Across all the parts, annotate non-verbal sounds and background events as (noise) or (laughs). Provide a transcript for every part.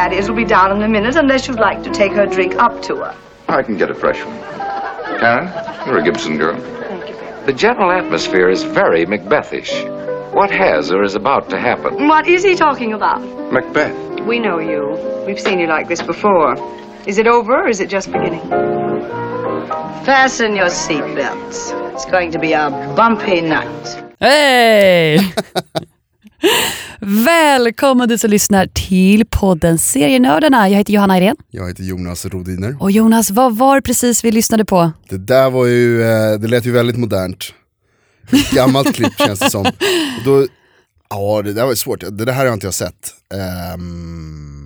Thaddeus will be down in a minute unless you'd like to take her drink up to her. I can get a fresh one. Karen, you're a Gibson girl. Thank you, Bill. The general atmosphere is very Macbethish. What has or is about to happen? What is he talking about? Macbeth. We know you. We've seen you like this before. Is it over or is it just beginning? Fasten your seatbelts. It's going to be a bumpy night. Hej! (laughs) Välkommen du som lyssnar till podden Serienördarna. Jag heter Johanna Irene. Jag heter Jonas Rodiner. Och Jonas, vad var det precis vi lyssnade på? Det där var ju, eh, det lät ju väldigt modernt. Ett gammalt (laughs) klipp känns det som. Och Då, ja det där var svårt, det där här har inte jag sett. Ehm,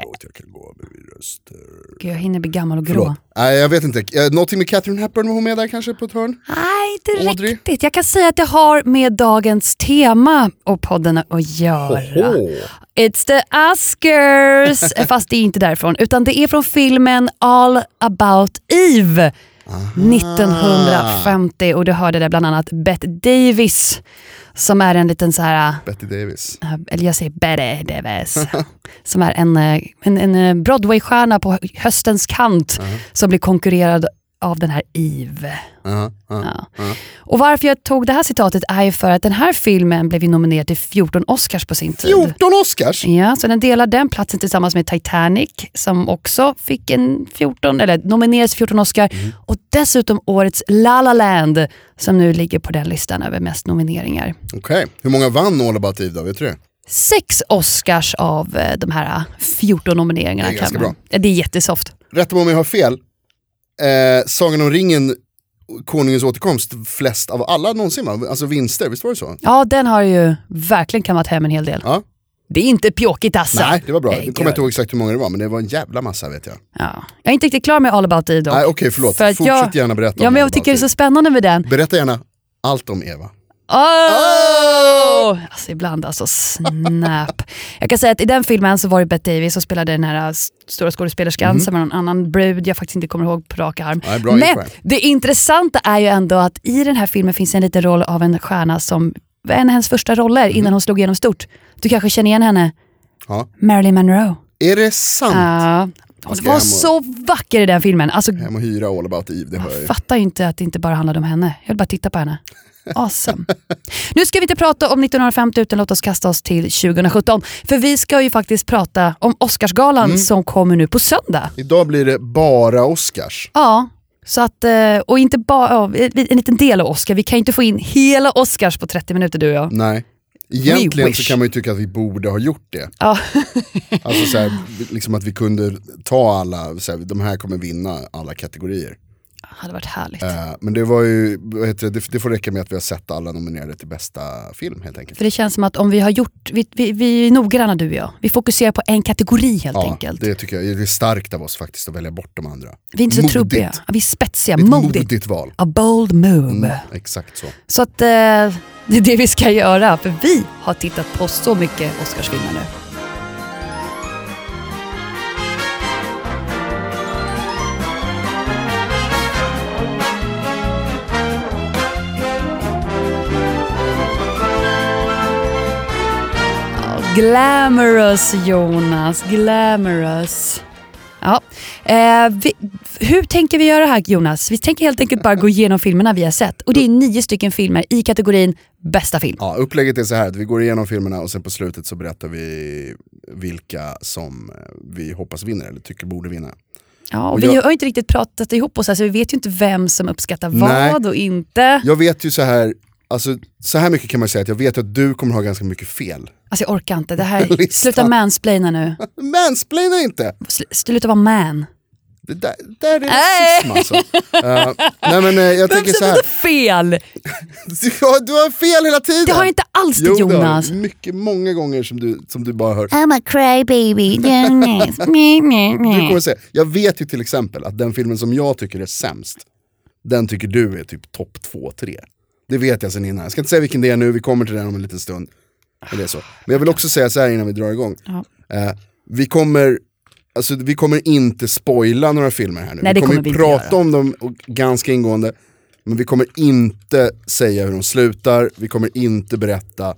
förlåt, jag kan gå med min röst. Gud, jag hinner bli gammal och grå. Förlåt. Nej jag vet inte, Eh, någonting med Catherine Hepburn, var hon med där kanske på ett hörn? Nej, inte Audrey? riktigt. Jag kan säga att det har med dagens tema och podden att göra. Oho. It's the Oscars! (laughs) Fast det är inte därifrån, utan det är från filmen All about Eve. 1950 och du hörde där bland annat Bette Davis som är en liten så här Betty Davis. Eller jag säger Betty Davis, (laughs) som är en, eh, en, en Broadway-stjärna på höstens kant som blir konkurrerad av den här Eve. Ja, ja. Ja. Och varför jag tog det här citatet är ju för att den här filmen blev nominerad till 14 Oscars på sin tid. 14 Oscars! Ja, så den delar den platsen tillsammans med Titanic som också fick en 14, eller nominerades till 14 Oscar. Och dessutom årets La La Land som nu ligger på den listan över mest nomineringar. Okej, hur många vann All about Eve då? Vet du det? sex Oscars av eh, de här 14 nomineringarna. Det är ganska Ja, Det är jättesoft. Rätta mig om jag har fel. Eh, Sagan om ringen, Konungens återkomst, flest av alla någonsin va? Alltså vinster, visst var det så? Ja, den har ju verkligen kammat hem en hel del. Ja. Det är inte pjåkigt alltså. Nej, det var bra. Nu kommer jag inte ihåg exakt hur många det var, men det var en jävla massa vet jag. Ja. Jag är inte riktigt klar med All about Eve dock. Nej, okej, förlåt. För Fortsätt jag, gärna berätta om Ja, men All jag tycker det är så spännande med den. Berätta gärna allt om Eva. Oh! Alltså ibland alltså, snap. jag kan säga att i den filmen så var det Bette Davis som spelade den här stora skådespelerskan som var någon annan brud jag faktiskt inte kommer ihåg på rak arm. Mhm. Bra Men det intressanta är ju ändå att i den här filmen finns en liten roll av en stjärna som var en av hennes första roller innan hon slog igenom stort. Du kanske känner igen henne? Mhm. Ja. Marilyn Monroe. Är det sant? Ja. Hon var och- så vacker i den filmen. Alltså, Hem och hyra All about Eve, det hör jag jag fattar ju inte att det inte bara handlade om henne. Jag vill bara titta på henne. Awesome. nu ska vi inte prata om 1950 utan låt oss kasta oss till 2017. För vi ska ju faktiskt prata om Oscarsgalan Mm. som kommer nu på söndag. Idag blir det bara Oscars. Ja, så att, eh, och inte bara en liten del av Oscar. Vi kan inte få in hela Oscars på 30 minuter du och jag. Nej. Egentligen så kan man ju tycka att vi borde ha gjort det. Ja. Alltså så här, (laughs) liksom att vi kunde ta alla, så här, de här kommer vinna alla kategorier. Hade varit härligt. Eh, men det var ju, det, det, det får räcka med att vi har sett alla nominerade till bästa film helt enkelt. För det känns som att om vi har gjort, vi, vi, vi är noggranna du och jag. Vi fokuserar på en kategori helt Ja, enkelt. det tycker jag det är starkt av oss faktiskt att välja bort de andra. Vi är inte så Modigt. trubbiga. Ja, Vi är spetsiga, Ett modigt. modigt val. A bold move. Mm, exakt så. Så att eh, det är det vi ska göra, för vi har tittat på så mycket Oscarsfilmer nu. Glamorous Jonas, glamorous. Ja. Eh, vi, hur tänker vi göra här Jonas? Vi tänker helt enkelt bara gå igenom filmerna vi har sett. Och det är nio stycken filmer i kategorin bästa film. Ja, upplägget är så här att vi går igenom filmerna och sen på slutet så berättar vi vilka som eh, vi hoppas vinner eller tycker borde vinna. Ja, och vi jag- har inte riktigt pratat ihop oss, alltså vi vet ju inte vem som uppskattar Nej. vad och inte. Jag vet ju så här, alltså så här mycket kan man säga att jag vet att du kommer ha ganska mycket fel. Alltså jag orkar inte, det här, (laughs) sluta mansplaina nu. (laughs) Mansplaina inte! Sl- Sluta vara man. Det där, där är rasism alltså. (laughs) Eh, nej men eh, jag tänker så här, fel! du, har- du har fel hela tiden! Det har jag inte alls det Jo, Jonas. du. Mycket, många gånger som du, som du bara hör. I'm a crybaby, Du kommer säga, jag vet ju till exempel att den filmen som jag tycker är sämst, den tycker du är typ topp 2-3. Det vet jag sen innan. Jag ska inte säga vilken det är nu, vi kommer till den om en liten stund. Är så. Men jag vill också säga så här innan vi drar igång. Ja. Eh, vi, kommer, alltså, vi kommer inte spoila några filmer här nu. Nej, vi kommer, kommer vi prata om dem ganska ingående. Men vi kommer inte säga hur de slutar, vi kommer inte berätta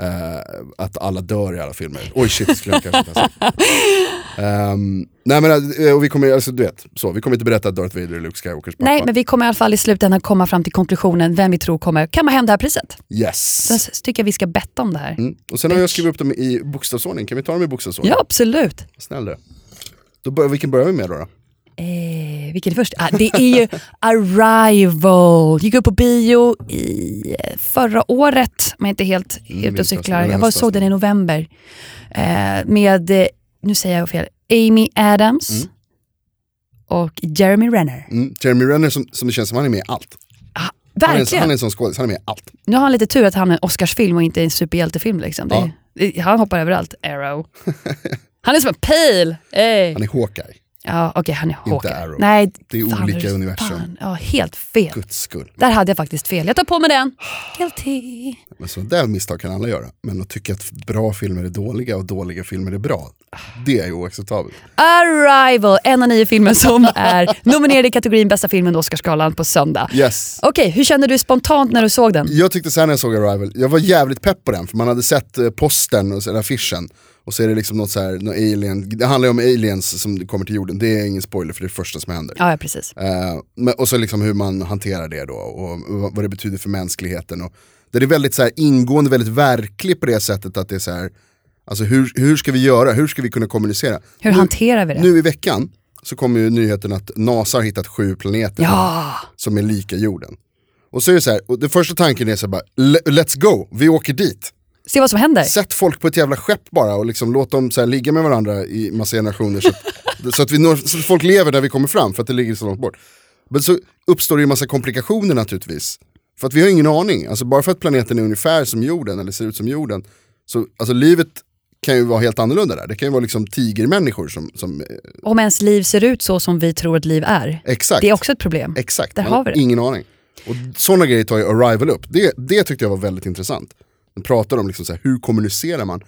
Eh, att alla dör i alla filmer. Oj shit, skulle jag kanske inte ha. Ehm, nej men eh, och vi kommer, alltså, du vet, så, vi kommer inte berätta att Darth Vader är Luke Skywalkers pappa. Nej, men vi kommer i alla fall i slutändan komma fram till konklusionen vem vi tror kommer kamma hem det här priset. Yes. Sen tycker jag vi ska betta om det här. Mm. Och sen har jag skrivit upp dem i bokstavsordning, kan vi ta dem i bokstavsordning? Ja, absolut. Snäll du. Då börjar, vilken börjar vi med då? då? Eh, vilken är först? Ah, det är ju Arrival. Gick upp på bio i eh, förra året, men inte helt, minns ute och jag, cyklar. Jag var såg den i november. Eh, med, eh, nu säger jag fel, Amy Adams och Jeremy Renner. Mm. Jeremy Renner som, som det känns som han är med i allt. Han är, en- Verkligen. han är en sån skådis, han är med i allt. Nu har han lite tur att han är en Oscarsfilm och inte en superhjältefilm. Liksom. Ja. det, han hoppar överallt. Arrow. Han är som en pil! Hey. Han är Hawkeye, Ja, okej, han är Inte Hawkeye. Arrow. Nej, Det är fan, olika det universum. Fan. Ja, helt fel. guds skull. Där hade jag faktiskt fel. Jag tar på mig den. Guilty. Men så där misstag kan alla göra. Men att tycka att bra filmer är dåliga och dåliga filmer är bra, det är oacceptabelt. Arrival, en av nio filmer som är nominerad i kategorin bästa filmen Oscarsgalan på söndag. Yes. Okej, hur kände du spontant när du såg den? Jag tyckte sen när jag såg Arrival, jag var jävligt pepp på den för man hade sett eh, postern och eller affischen och så är det liksom något så här, något alien, det handlar ju om aliens som kommer till jorden, det är ingen spoiler för det är det första som händer. Ja, ja precis. Eh, och så liksom hur man hanterar det då och vad- vad det betyder för mänskligheten. Och, det är väldigt så här, ingående, väldigt verklig på det sättet att det är så här, alltså hur, hur ska vi göra, hur ska vi kunna kommunicera? Hur nu, hanterar vi det? Nu i veckan så kommer ju nyheten att NASA har hittat sju planeter Ja, som är lika jorden. Och så är det så här, och den första tanken är så här bara, "Le- let's go, vi åker dit. se vad som händer. Sätt folk på ett jävla skepp bara och liksom låt dem så ligga med varandra i massa generationer så att, så, att vi når, så att folk lever när vi kommer fram för att det ligger så långt bort. Men så uppstår det ju massa komplikationer naturligtvis. För att vi har ingen aning, alltså bara för att planeten är ungefär som jorden eller ser ut som jorden. Så alltså livet kan ju vara helt annorlunda där. Det kan ju vara liksom tigermänniskor som, som eh, Om ens liv ser ut så som vi tror att liv är. exakt. Det är också ett problem. Exakt, Där man har vi det. ingen aning. Och sådana grejer tar ju Arrival upp. Det, det tyckte jag var väldigt intressant. De pratar om liksom så här, hur kommunicerar man?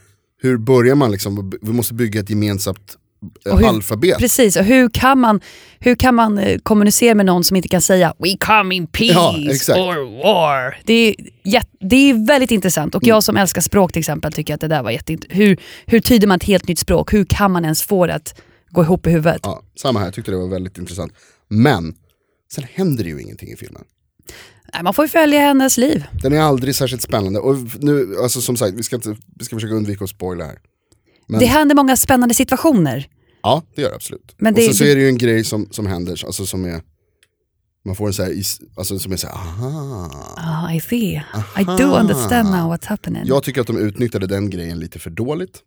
Hur börjar man liksom, vi måste bygga ett gemensamt Och hur- alfabet. Precis, och hur kan man, hur kan man eh, kommunicera med någon som inte kan säga We come in peace Ja, or war? Det är, jätte, det är väldigt intressant och Mm. jag som älskar språk till exempel tycker att det där var jätteintressant. Hur, hur tyder man ett helt nytt språk? Hur kan man ens få det att gå ihop i huvudet? Ja, samma här, jag tyckte det var väldigt intressant. Men, sen händer det ju ingenting i filmen. Nej, man får ju följa hennes liv. Den är aldrig särskilt spännande. Och nu, alltså som sagt, vi ska, inte, vi ska försöka undvika att spoila här. Men- Det händer många spännande situationer. Ja, det gör det absolut. Men och det- sen så det- är det ju en grej som, som händer, alltså som är, man får en så här, alltså som är så här, aha. Ah, I see. I do understand now what's happening. Jag tycker att de utnyttjade den grejen lite för dåligt.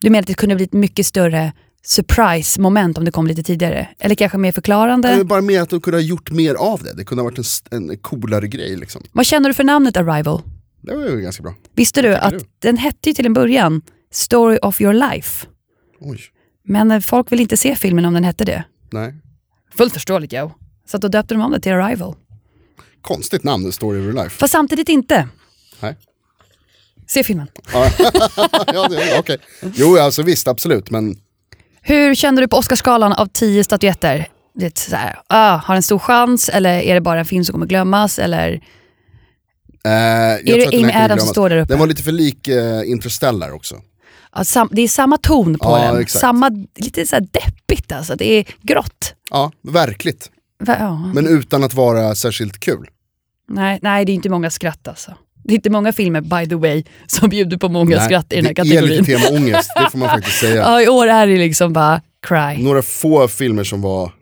Du menar att det kunde bli ett mycket större surprise-moment om det kom lite tidigare? Eller kanske mer förklarande? Är bara mer att de kunde ha gjort mer av det. Det kunde ha varit en, en coolare grej liksom. Vad känner du för namnet Arrival? Det var ju ganska bra. Visste du att du? den hette ju till en början Story of your life. Oj, Men eh, folk vill inte se filmen om den hette det. nej. Fullt förståeligt Joe. Så då döpte de om det till Arrival. Konstigt namn, The Story of Your Life. Fast samtidigt inte. Nej. Se filmen. (laughs) ja, det, okej. Jo, alltså visst, absolut. Men Hur kände du på Oscarsskalan av tio statyetter? Det är så här, ah, har en stor chans eller är det bara en film som kommer glömmas? Eller eh, tror det den Amy Adams som står där uppe? Den var lite för lik eh, Interstellar också. Ja, det är samma ton på Ja, den. exakt. Samma, lite så här deppigt alltså. Det är grått. Ja, verkligt. Va- Ja. Men utan att vara särskilt kul. Nej, nej, det är inte många skratt alltså. Det är inte många filmer, by the way, som bjuder på många Nej, skratt i den här det är kategorin. lite tema ångest, det får man faktiskt (laughs) säga. Ja, i år är det liksom bara cry. Några få filmer som var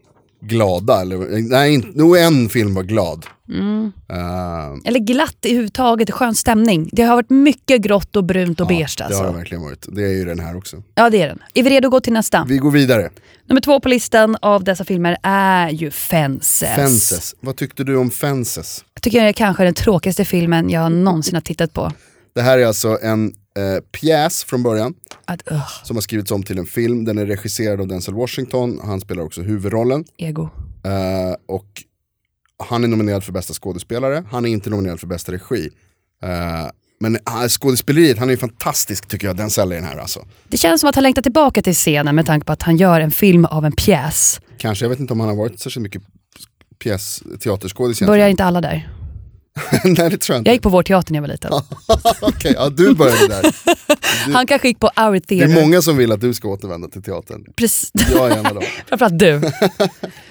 glada, eller nej, nog en film var glad. Mm. Eh, Eller glatt i huvudtaget, skön stämning. Det har varit mycket grått och brunt och beige det har det alltså. verkligen varit. Det är ju den här också. Ja, det är den. Är vi redo att gå till nästa? Vi går vidare. Nummer två på listan av dessa filmer är ju Fences. Fences. Vad tyckte du om Fences? Jag tycker det är kanske den tråkigaste filmen jag någonsin har tittat på. Det här är alltså en eh, pjäs från början Att, ugh, som har skrivits om till en film. Den är regisserad av Denzel Washington, han spelar också huvudrollen. ego. Eh, och han är nominerad för bästa skådespelare, han är inte nominerad för bästa regi. Eh, men uh, skådespeleriet, han är ju fantastisk tycker jag, Denzel i den här alltså. Det känns som att han längtar tillbaka till scenen med tanke på att han gör en film av en pjäs. Kanske, jag vet inte om han har varit särskilt mycket pjäs, teaterskådis. Börjar inte alla där? (laughs) Nej det tror jag inte. Jag gick på vår teater när jag var liten. (laughs) Okej, ja, du började där. (laughs) Han kanske gick på Our Det Theater. är många som vill att du ska återvända till teatern. Precis. Jag är en av dem. Framförallt du.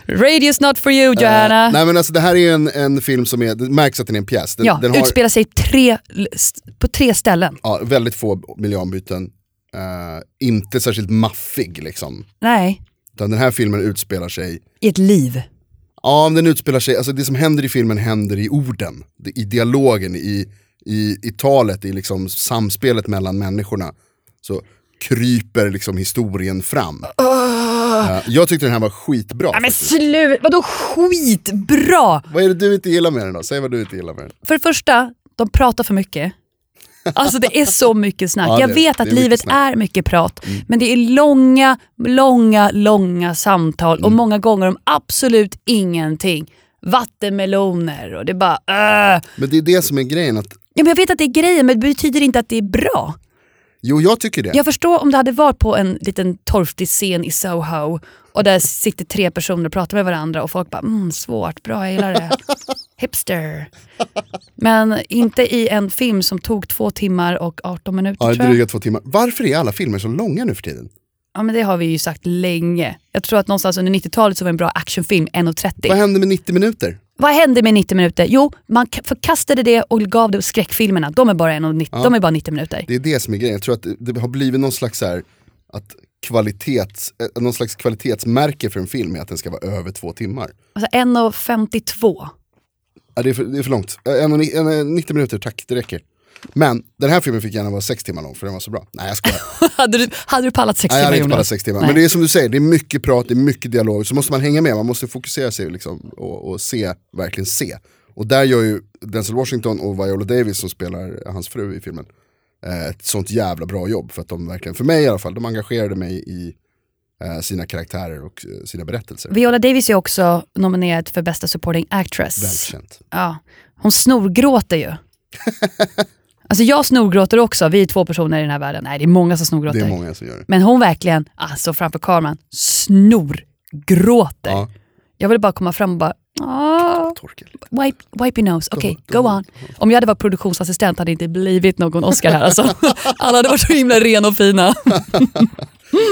Radio's not for you Johanna. Eh, nej men alltså det här är en, en film som är, det märks att den är en pjäs. Den, ja, den har utspelar sig tre, på tre ställen. ja, väldigt få miljöombyten. Eh, inte särskilt maffig liksom. Nej, Utan den här filmen utspelar sig i ett liv. Ja, den utspelar sig, alltså det som händer i filmen händer i orden, i dialogen, i, i, i talet, i liksom samspelet mellan människorna. Så kryper liksom historien fram. Eh, jag tyckte den här var skitbra. Nej men faktiskt. slut, vadå skitbra? Vad är det du inte gillar med den då? Säg vad du inte gillar med den. För det första, de pratar för mycket. Alltså det är så mycket snack. Ja, jag vet att är livet snack. Mm. är mycket prat, men det är långa, långa, långa samtal Mm. och många gånger om absolut ingenting. Vattenmeloner och det är bara äh. Men det är det som är grejen, att ja, men Jag vet att det är grejen men det betyder inte att det är bra. Jo jag tycker det. Jag förstår om det hade varit på en liten torftig scen i Soho och där sitter tre personer och pratar med varandra och folk bara mm, svårt, bra, jag gillar det. (laughs) Hipster. Men inte i en film som tog två timmar och 18 minuter Ja, dryga två timmar. Varför är alla filmer så långa nu för tiden? Ja men det har vi ju sagt länge. Jag tror att någonstans under 90-talet så var en bra actionfilm 1.30. Vad händer med 90 minuter? Vad hände med 90 minuter? Jo, man förkastade det och gav det skräckfilmerna. De är bara, 1.90 de är bara 90 minuter. Det är det som är grejen. Jag tror att det, har blivit någon slags så här, att kvalitets, eh, någon slags kvalitetsmärke för en film är att den ska vara över två timmar. Alltså 1.52. Ja, det, är för, det är för långt. Eh, En, och ni- en, eh, 90 minuter, tack, det räcker. Men den här filmen fick gärna vara sex timmar lång för den var så bra. Nej jag skojar. (laughs) hade, du, hade du pallat 6 Nej, jag timmar hade inte pallat sex timmar. Nej. Men det är som du säger, det är mycket prat, det är mycket dialog. Så måste man hänga med, man måste fokusera sig liksom, och, och se, verkligen se. Och där gör ju Denzel Washington och Viola Davis som spelar hans fru i filmen eh, ett sånt jävla bra jobb. För att de verkligen, för mig i alla fall, de engagerade mig i eh, sina karaktärer och eh, sina berättelser. Viola Davis är också nominerad för bästa supporting actress. Välkänt. Ja, hon snorgråter ju. (laughs) alltså jag snorgråter också, vi är två personer i den här världen. Nej, det är många som snorgråter. Det är många som gör det. Men hon verkligen, alltså framför kameran, snorgråter. Ja, Jag ville bara komma fram och bara, "Ah, torka lite. wipe, wipe your nose, okej, Go- go on. Om jag hade varit produktionsassistent hade det inte blivit någon Oscar här alltså. (laughs) Alla hade varit så himla rena och fina. (laughs)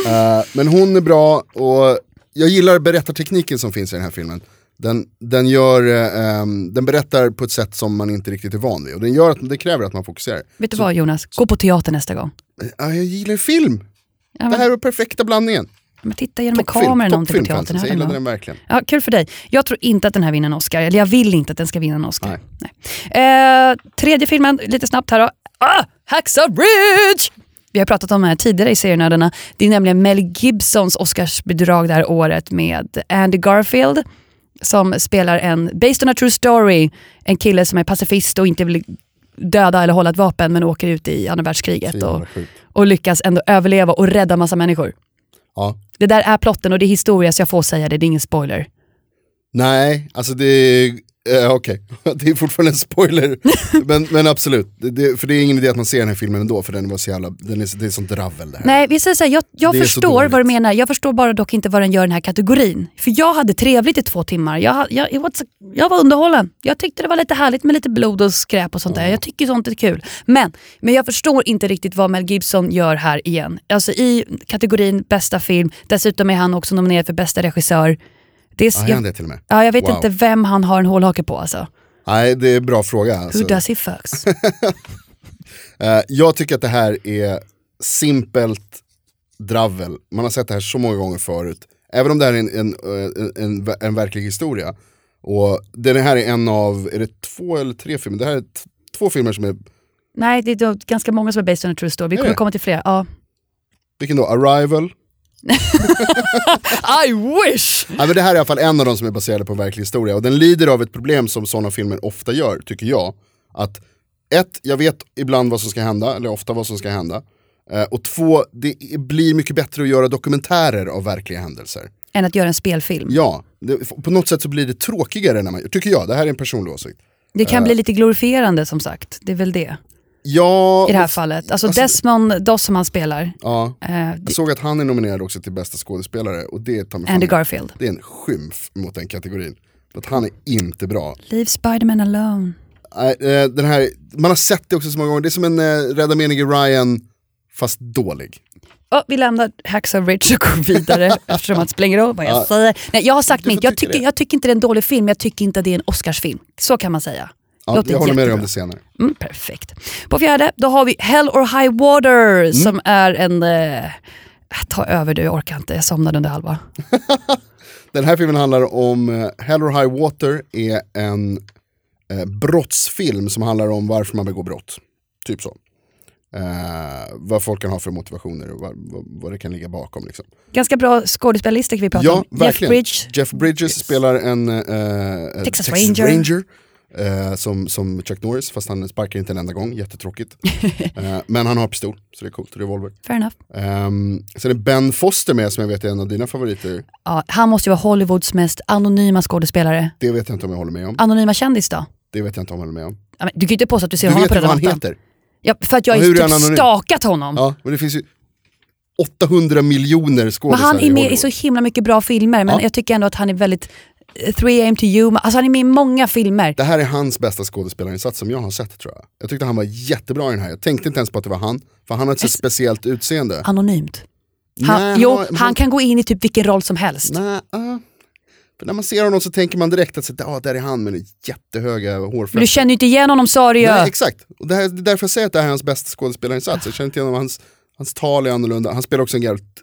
Eh, men hon är bra och jag gillar berättartekniken som finns i den här filmen. Den, den, gör, eh, den berättar på ett sätt som man inte riktigt är van vid och den gör att, det kräver att man fokuserar. Vet du vad Jonas, gå på teater nästa gång. Ja, jag gillar film. Ja, Det men, här är perfekta blandningen. men titta genom en kamera någonting på teatern. det. Jag gillade den verkligen. Ja, kul för dig. Jag tror inte att den här vinner en Oscar. Eller jag vill inte att den ska vinna en Oscar. Nej. Nej. Eh, tredje filmen, lite snabbt här då. Ah, Hacksaw Ridge! Vi har pratat om den här tidigare i serienördarna. Det är nämligen Mel Gibsons Oscarsbidrag det här året med Andy Garfield som spelar en, based on a true story, en kille som är pacifist och inte vill döda eller hålla ett vapen men åker ut i andra världskriget och, och lyckas ändå överleva och rädda massa människor. Ja. Det där är plotten och det är historia så jag får säga det, det är ingen spoiler. Nej, alltså det är, eh, okej, (laughs) det är fortfarande en spoiler. (laughs) men, men absolut, det, för det är ingen idé att man ser den här filmen ändå för den var så jävla, den är, det är sånt dravel det här. Nej, vi säger så här, jag, jag förstår vad du menar. Jag förstår bara dock inte vad den gör i den här kategorin. För jag hade trevligt i två timmar. Jag, jag, jag, jag var underhållen. Jag tyckte det var lite härligt med lite blod och skräp och sånt där. Jag tycker sånt är kul. Men, men jag förstår inte riktigt vad Mel Gibson gör här igen. Alltså i kategorin bästa film, dessutom är han också nominerad för bästa regissör. Det är, Ja, jag, det till och med? ja, jag vet Wow. inte vem han har en hålhake på alltså. Nej, det är en bra fråga. Who Alltså. does he fucks? (laughs) Eh, jag tycker att det här är simpelt dravel. Man har sett det här så många gånger förut. Även om det här är en, en, en, en, en verklig historia. Och den här är en av, är det två eller tre filmer? Det här är två filmer som är, Nej, det är ganska många som är based on a true story. Vi kommer komma till fler. Ja. vilken då? Arrival? I wish! Ja, men det här är i alla fall en av de som är baserade på en verklig historia. Och den lider av ett problem som sådana filmer ofta gör, tycker jag. Att ett, jag vet ibland vad som ska hända, eller ofta vad som ska hända. Eh, och två, det blir mycket bättre att göra dokumentärer av verkliga händelser. Än att göra en spelfilm. Ja, det, på något sätt så blir det tråkigare när man, tycker jag, det här är en personlig åsikt. Det kan bli lite glorifierande som sagt. Det är väl det Ja, i det här och- fallet. Alltså, alltså- Desmond Doss som han spelar, ja. eh, Jag såg att han är nominerad också till bästa skådespelare och det, fan- Andy Garfield. det är en skymf mot den kategorin. För att han är inte bra. Leave Spiderman alone. eh, den här, man har sett det också så många gånger, det är som en eh, Rädda menige Ryan, fast dålig. Ja, vi lämnar Hacksaw Ridge och går vidare (laughs) eftersom att det spelar ingen roll vad jag Ja. säger. Nej, jag har sagt mitt, jag tycker, det. jag tycker inte det är en dålig film, jag tycker inte att det är en Oscarsfilm. Så kan man säga. Ja, Låter jag håller med dig om det senare. Mm, perfekt. På fjärde, då har vi Hell or High Water Mm. som är en... Eh, ta över du, jag orkar inte, jag somnade under halva. (laughs) Den här filmen handlar om eh, Hell or High Water är en eh, brottsfilm som handlar om varför man begår brott. Typ så. Eh, vad folk kan ha för motivationer och vad, vad, det kan ligga bakom. Liksom. Ganska bra skådespelarlista vi prata Ja, om. verkligen. Jeff Bridges, Jeff Bridges spelar en eh, Texas Ranger. Eh, som, som Chuck Norris, fast han sparkar inte en enda gång, jättetråkigt. (laughs) Eh, men han har pistol, så det är coolt, revolver. fair enough. Um, sen är Ben Foster med som jag vet är en av dina favoriter. Ja, han måste ju vara Hollywoods mest anonyma skådespelare. Det vet jag inte om jag håller med om. Anonyma kändis då? Det vet jag inte om jag håller med om. Ja, men du kan ju inte påstå att du ser Du honom vet på den vad han heter. Ja, för att jag har typ anonym? stakat honom. Ja, men det finns ju 800 miljoner Men skådisar han är med i så himla mycket bra filmer, men Ja. jag tycker ändå att han är väldigt... eh, 3 am to you, alltså han är med i många filmer. Det här är hans bästa skådespelarinsats som jag har sett tror jag. Jag tyckte han var jättebra i den här. Jag tänkte inte ens på att det var han, för han har ett så speciellt utseende. Anonymt. Han, Nej, jo, har- han kan gå in i typ vilken roll som helst. Nej, ah. För när man ser honom så tänker man direkt att ah, där är han med jättehöga Men du känner ju inte igen honom sa du ju. Nej, exakt. Och det, här, det är därför jag säger att det här är hans bästa skådespelarinsats. Jag känner inte igen hans, hans tal är annorlunda. Han spelar också en jävligt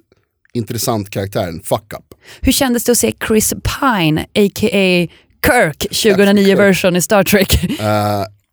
intressant karaktär, en fuck up. Hur kändes det att se Chris Pine, a.k.a. Kirk, 2009 Kirk. version i Star Trek? (laughs)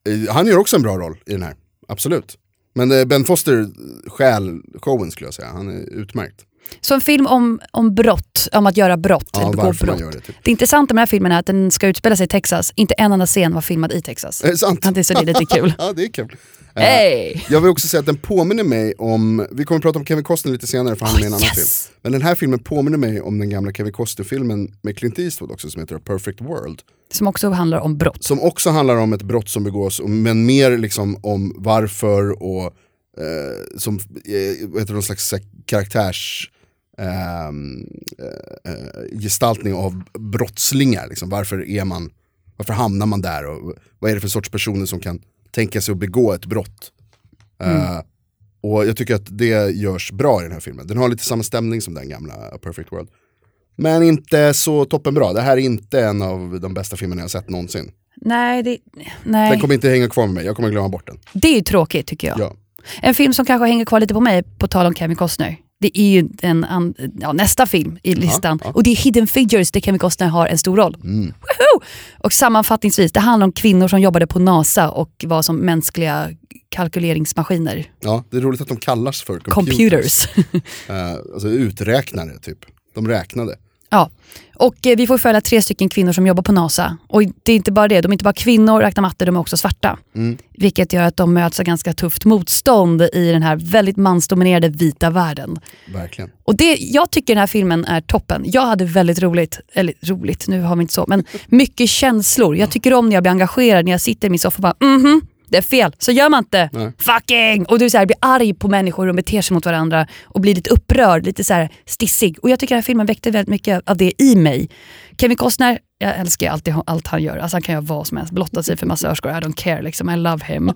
Eh, han gör också en bra roll i den här, absolut. Men eh, Ben Foster stjäl showen skulle jag säga, han är utmärkt. Så en film om, om brott, om att göra brott, Ja, eller begå brott. det, typ. Det intressanta med den här filmen är att den ska utspela sig i Texas. Inte en enda scen var filmad i Texas. Är det sant? Det är så det är lite kul. (laughs) ja, det är kul. Eh, Hey! Jag vill också säga att den påminner mig om, vi kommer att prata om Kevin Costner lite senare för han är med i en annan film. Men den här filmen påminner mig om den gamla Kevin Costner-filmen med Clint Eastwood också som heter Perfect World. Som också handlar om brott. Som också handlar om ett brott som begås, men mer liksom om varför och eh, som eh, vad heter någon slags här karaktärs ehm, eh, eh, gestaltning av brottslingar. Liksom. Varför, är man, varför hamnar man där och vad är det för sorts personer som kan tänka sig att begå ett brott? Eh, och jag tycker att det görs bra i den här filmen. Den har lite samma stämning som den gamla A Perfect World. Men inte så toppenbra. Det här är inte en av de bästa filmerna jag sett någonsin. Nej, det, Den nej. kommer inte hänga kvar med mig, jag kommer glömma bort den. det är tråkigt tycker jag. Ja. En film som kanske hänger kvar lite på mig, på tal om Kevin Costner. Det är ju en, an, ja, nästa film i listan. ja. Och det är Hidden Figures där Kevin Costner har en stor roll. Mm. Woho! Och sammanfattningsvis, det handlar om kvinnor som jobbade på NASA och var som mänskliga kalkyleringsmaskiner. ja, det är roligt att de kallas för computers. Computers. (laughs) Eh, alltså uträknare typ. De räknade. Ja. Och eh, vi får följa tre stycken kvinnor som jobbar på NASA. Och det är inte bara det, de är inte bara kvinnor, räknar matte, de är också svarta. Mm. Vilket gör att de möts av ganska tufft motstånd i den här väldigt mansdominerade vita världen. Verkligen. Och det, jag tycker den här filmen är toppen. Jag hade väldigt roligt, eller roligt, nu har vi inte så, men mycket känslor. Jag tycker om när jag blir engagerad, när jag sitter i min soffa och bara mhm, det är fel, så gör man inte. Nej. Fucking! Och du så här, blir arg på människor och beter sig mot varandra och blir lite upprörd, lite så här stissig. Och jag tycker den här filmen väckte väldigt mycket av det i mig. Kevin Costner, jag älskar alltid allt han gör. Alltså han kan göra vad som helst, blotta sig för massörskor, I don't care liksom, I love him.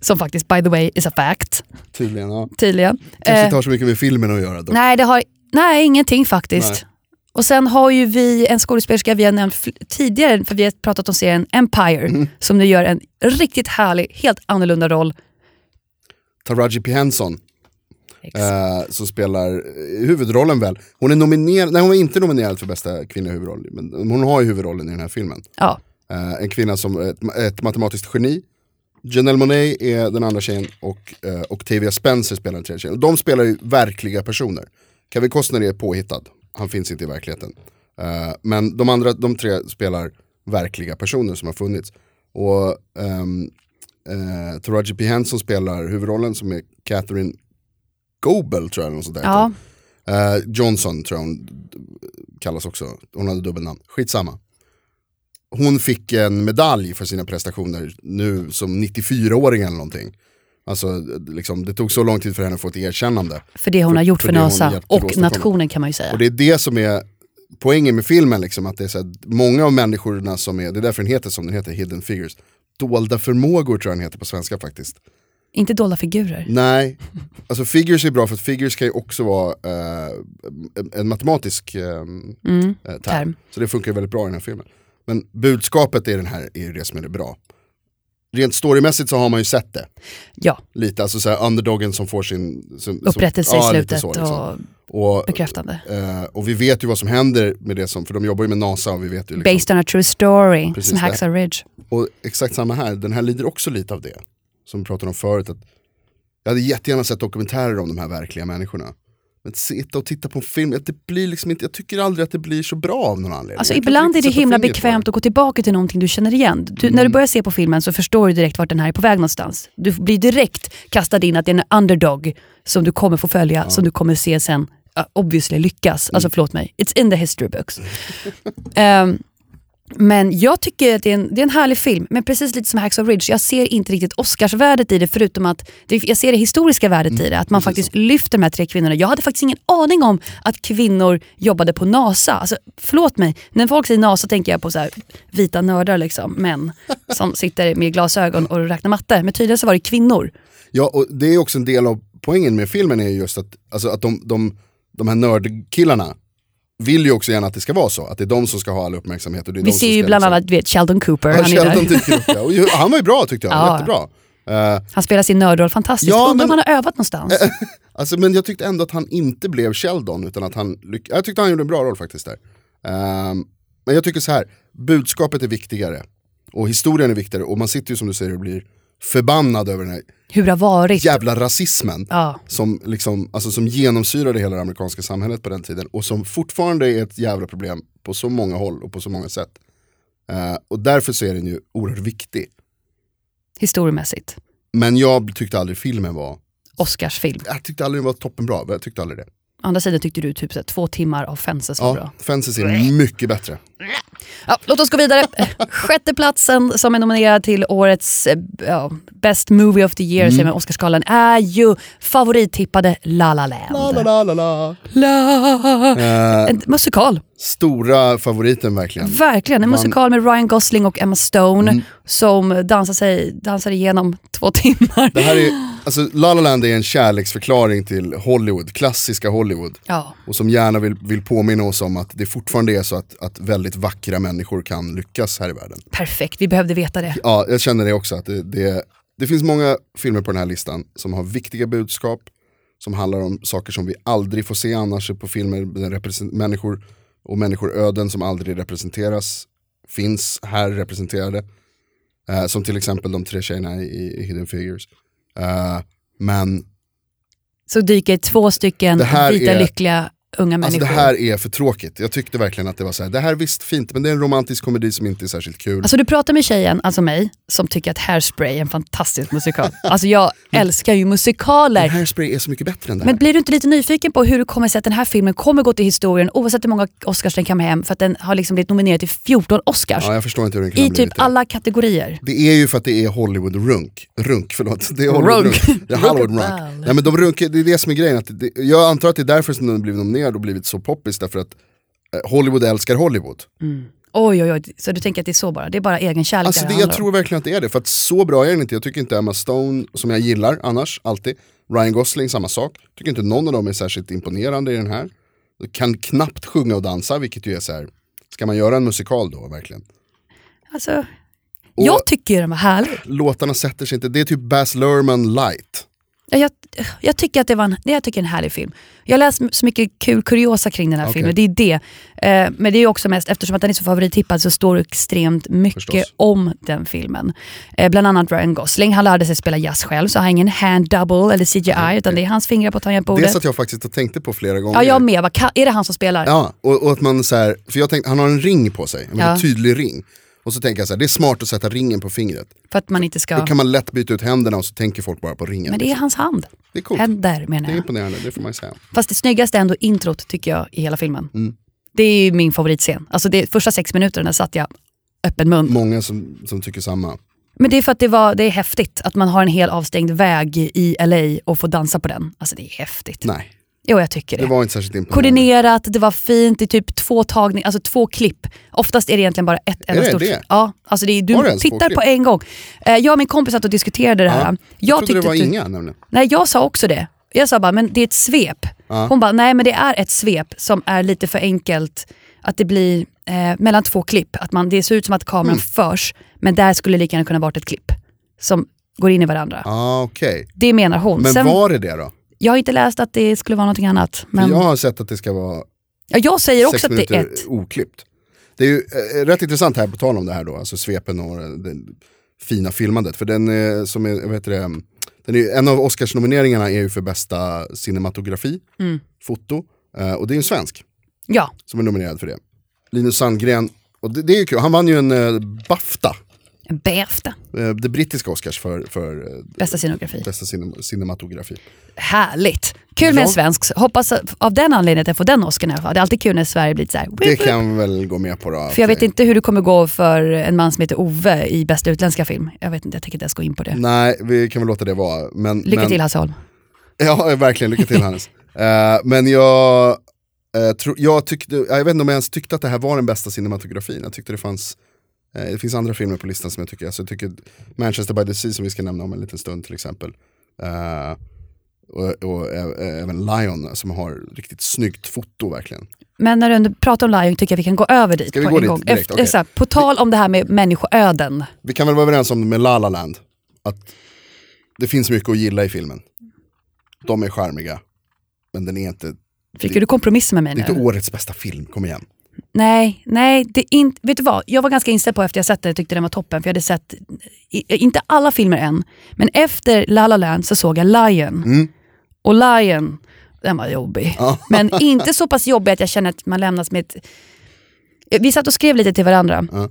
Som faktiskt, by the way, is a fact, Tydligen, ja. tydligen. Kanske Eh, inte har så mycket med filmen att göra dock. Nej, det har, nej ingenting faktiskt. Nej. Och sen har ju vi en skådespelerska vi har nämnt tidigare, för vi har pratat om serien Empire, Mm. som nu gör en riktigt härlig, helt annorlunda roll. Taraji P. Henson eh, som spelar eh, huvudrollen väl. Hon är nominerad, nej hon är inte nominerad för bästa kvinnliga huvudroll, men hon har ju huvudrollen i den här filmen. Ja, Eh, en kvinna som är ett, ett matematiskt geni. Janelle Monáe är den andra tjejen och eh, Octavia Spencer spelar den tredje tjejen. Och de spelar ju verkliga personer. Kevin Costner är påhittad, han finns inte i verkligheten. Eh, men de andra, de tre spelar verkliga personer som har funnits. Och ehm, eh, Taraji P. Henson spelar huvudrollen som är Catherine Goebel tror jag. eller Något sånt där. ja. Eh, Johnson tror jag hon kallas också, hon hade dubbelnamn. Skitsamma. Hon fick en medalj för sina prestationer nu som 94-åring eller någonting. Alltså, liksom, det tog så lång tid för henne att få ett erkännande. för det hon För- har gjort för för, NASA och nationen kan man ju säga. Och det är det som är poängen med filmen, liksom, att det är så här, många av människorna som är, det är därför den heter som den heter, Hidden Figures. dolda förmågor tror jag den heter på svenska faktiskt. Inte dolda figurer. Nej, alltså figures är bra för att figures kan ju också vara eh, en, matematisk eh, Mm, eh, term. term. Så det funkar väldigt bra i den här filmen. Men budskapet är den här, är ju det som är det bra. Rent storymässigt så har man ju sett det. Ja, Lite, alltså så här, underdogen som får sin... Som, som- upprättelse ja, i slutet så, liksom. och och, bekräftande. eh, och vi vet ju vad som händer med det som, för de jobbar ju med NASA och vi vet ju liksom, Based on a true story, Precis som. Hacksaw Ridge. Och exakt samma här, den här lider också lite av det. Som vi pratade om förut. Att jag hade jättegärna sett dokumentärer om de här verkliga människorna. Att sitta och titta på en film, att det blir liksom inte, jag tycker aldrig att det blir så bra av någon anledning. Alltså ibland är det himla bekvämt att gå tillbaka till någonting du känner igen. Du, Mm. När du börjar se på filmen så förstår du direkt vart den här är på väg någonstans. Du blir direkt kastad in att det är en underdog som du kommer få följa, som du kommer se sen uh, obviously lyckas. Mm. Alltså förlåt mig, it's in the history books. (laughs) Ehm, men jag tycker att det är, en, det är en härlig film, men precis lite som Hacksaw Ridge, jag ser inte riktigt Oscarsvärdet i det förutom att det, jag ser det historiska värdet Mm. i det. Att man faktiskt lyfter de här tre kvinnorna. Jag hade faktiskt ingen aning om att kvinnor jobbade på NASA. Alltså, förlåt mig, när folk säger NASA tänker jag på så här, vita nördar, liksom, män som sitter med glasögon och räknar matte. Men tydligen så var det kvinnor. Ja, och det är också en del av poängen med filmen är just att, alltså att de, de, de här nördkillarna vill ju också gärna att det ska vara så, att det är de som ska ha all uppmärksamhet. Och det är Vi de ser ju bland liksom- annat vet, Sheldon Cooper, Ja, han, är Sheldon där. Och han var ju bra tyckte jag, Ja. jättebra. Eh, han spelar sin nördroll fantastiskt. Ja, Undrar om han har övat någonstans. (laughs) Alltså, men jag tyckte ändå att han inte blev Sheldon, utan att han lyck- Jag tyckte han gjorde en bra roll faktiskt där. Ehm, men jag tycker så här, budskapet är viktigare. Och historien är viktigare, och man sitter ju som du säger och blir förbannad över den här Hur det har varit. jävla rasismen. Ja. Som, liksom, alltså, som genomsyrade hela det amerikanska samhället på den tiden. Och som fortfarande är ett jävla problem på så många håll och på så många sätt. Eh, och därför så är den ju oerhört viktig. Historiemässigt. Men jag tyckte aldrig filmen var, Oscarsfilm. jag tyckte aldrig den var toppenbra, jag tyckte aldrig det. Andra sidan tyckte du typ så här, två timmar av Fences var Ja, bra. Fences är mycket bättre. Ja, låt oss gå vidare. Sjätte platsen som är nominerad till årets eh, ja, Best Movie of the Year, Mm. man Oscarsgalan, är ju favorittippade La La Land. La, la, la, la, la. La. Eh, En musikal. stora favoriten verkligen. Verkligen. En Vann- musikal med Ryan Gosling och Emma Stone Mm. som dansar, sig, dansar igenom två timmar. Det här är, alltså, La La Land är en kärleksförklaring till Hollywood, klassiska Hollywood. Ja. Och som gärna vill, vill påminna oss om att det fortfarande är så att, att väldigt vackra människor kan lyckas här i världen. Perfekt, vi behövde veta det. Ja, jag känner det också. Att det, det, det finns många filmer på den här listan som har viktiga budskap, som handlar om saker som vi aldrig får se annars på filmer, människor och människoöden som aldrig representeras, finns här representerade. Eh, som till exempel de tre tjejerna i, i Hidden Figures. Eh, men Så dyker två stycken vita, är- lyckliga unga alltså, människor. det här är för tråkigt. Jag tyckte verkligen att det var så här, det här är visst fint men det är en romantisk komedi som inte är särskilt kul. Alltså du pratar med tjejen, alltså mig, som tycker att Hairspray är en fantastisk musikal. (laughs) Alltså jag älskar ju musikaler. Hairspray är så mycket bättre än det här. Men blir du inte lite nyfiken på hur det kommer sig att den här filmen kommer gå till historien oavsett hur många Oscars den kommer hem för att den har liksom blivit nominerad till 14 Oscars. ja, jag förstår inte hur den kan I typ det. alla kategorier. Det är ju för att det är Hollywood-runk. Runk, förlåt. Det är Hollywood Runk. runk. Det är Hollywood runk. Rock'n'roll. Nej men de runk, det är det som är grejen. Att det, jag antar att det är därför som den blivit nominerad och blivit så poppis. Därför att eh, Hollywood älskar Hollywood. Oj oj oj, så du tänker att det är så bara? Det är bara egen kärlek Alltså det jag tror verkligen att det är det. För att så bra är den inte. Jag tycker inte Emma Stone, som jag gillar annars, alltid. Ryan Gosling, samma sak. Tycker inte någon av dem är särskilt imponerande i den här. Kan knappt sjunga och dansa, vilket ju är så här. Ska man göra en musikal då verkligen? Alltså, jag tycker den var härlig. Låtarna sätter sig inte, det är typ Baz Luhrmann light. Ja, Jag, jag tycker att det var en, jag tycker en härlig film. Jag läst så mycket kul kuriosa kring den här Okej. filmen, det är det. Eh, men det är också mest, eftersom att den är så favorittippad så står det extremt mycket Förstås. om den filmen. Eh, bland annat Ryan Gosling, han lärde sig spela jazz själv så han har ingen hand double eller CGI utan det är hans fingrar på Det tangentbordet. satt jag faktiskt och tänkte på flera gånger. Ja, jag med. Ka- är det han som spelar? Ja, och, och att man så här, för jag tänkte, han har en ring på sig, en Ja. tydlig ring. Och så tänker jag så här, det är smart att sätta ringen på fingret. För att man inte ska... Då kan man lätt byta ut händerna och så tänker folk bara på ringen. Men det är hans hand. Det är coolt. Händer menar Det är jag. imponerande, det får man ju säga. Fast det snyggaste är ändå introt tycker jag i hela filmen. Mm. Det är ju min favoritscen. Alltså det första sex minuterna satt jag öppen mun. Många som, som tycker samma. Men det är för att det, var, det är häftigt att man har en hel avstängd väg i LA och får dansa på den. Alltså det är häftigt. Nej. Jo, jag tycker det. Det var inte särskilt imponerande. Koordinerat, det var fint, det är typ två tagningar, alltså två klipp. Oftast är det egentligen bara ett enda det stort. det? Ja, alltså det är, det du två tittar på en gång. Eh, Jag och min kompis satt och diskuterade det här. Ja. Jag, Jag trodde det var du- inga nämligen. Nej, jag sa också det. Jag sa bara, men det är ett svep. Ja. Hon bara, nej men det är ett svep som är lite för enkelt. Att det blir eh, mellan två klipp. Att man, det ser ut som att kameran Mm. förs, men där skulle det lika gärna kunna varit ett klipp. Som går in i varandra. Ah, Okej. Det menar hon. Men Sen, var det det då? Jag har inte läst att det skulle vara någonting annat. Men jag, har sett att det ska vara ja, jag säger också att det är ett. oklippt. Det är ju eh, rätt intressant här på tal om det här då, alltså svepen och det fina filmandet. För den eh, som är, vad heter det, den är, en av Oscarsnomineringarna är ju för bästa cinematografi, Mm. foto. Eh, och det är en svensk Ja, som är nominerad för det. Linus Sandgren, och det, det är ju kul, han vann ju en eh, Bafta, en eh, det brittiska Oscars för, för eh, Bästa scenografi. bästa cinem- cinematografi. Härligt. Kul med Ja. en svensk. Hoppas av den anledningen att jag får den Oscarn i alla fall. Det är alltid kul när Sverige blir så här. Det kan vi väl gå med på då. För jag vet inte hur det kommer gå för en man som heter Ove i bästa utländska film. Jag vet inte, jag tänker inte ens gå in på det. Nej, vi kan väl låta det vara. Men, Lycka men, till Hasse Holm. Ja, verkligen. Lycka till Hannes. (laughs) Eh, men jag, tro, jag, tyckte, jag vet inte om jag ens tyckte att det här var den bästa cinematografin. Jag tyckte det fanns det finns andra filmer på listan som jag tycker, alltså jag tycker Manchester by the Sea som vi ska nämna om en liten stund till exempel. Eh, och, och även Lion som har riktigt snyggt foto verkligen. Men när du ändå pratar om Lion tycker jag vi kan gå över dit Ska vi på gå en dit gång. direkt? Så här, på tal om det här med människoöden. Vi kan väl vara överens om med La La Land att det finns mycket att gilla i filmen. De är charmiga, men den är inte, Fick du kompromissa med mig det är inte nu? årets bästa film, kom igen. Nej, nej, det inte, vet du vad? Jag var ganska inställd på efter jag sett den, jag tyckte den var toppen. För jag hade sett, i, inte alla filmer än, men efter La La Land så såg jag Lion. Mm. Och Lion, den var jobbig. Ja. Men (laughs) inte så pass jobbig att jag känner att man lämnas med ett... Vi satt och skrev lite till varandra. Ja.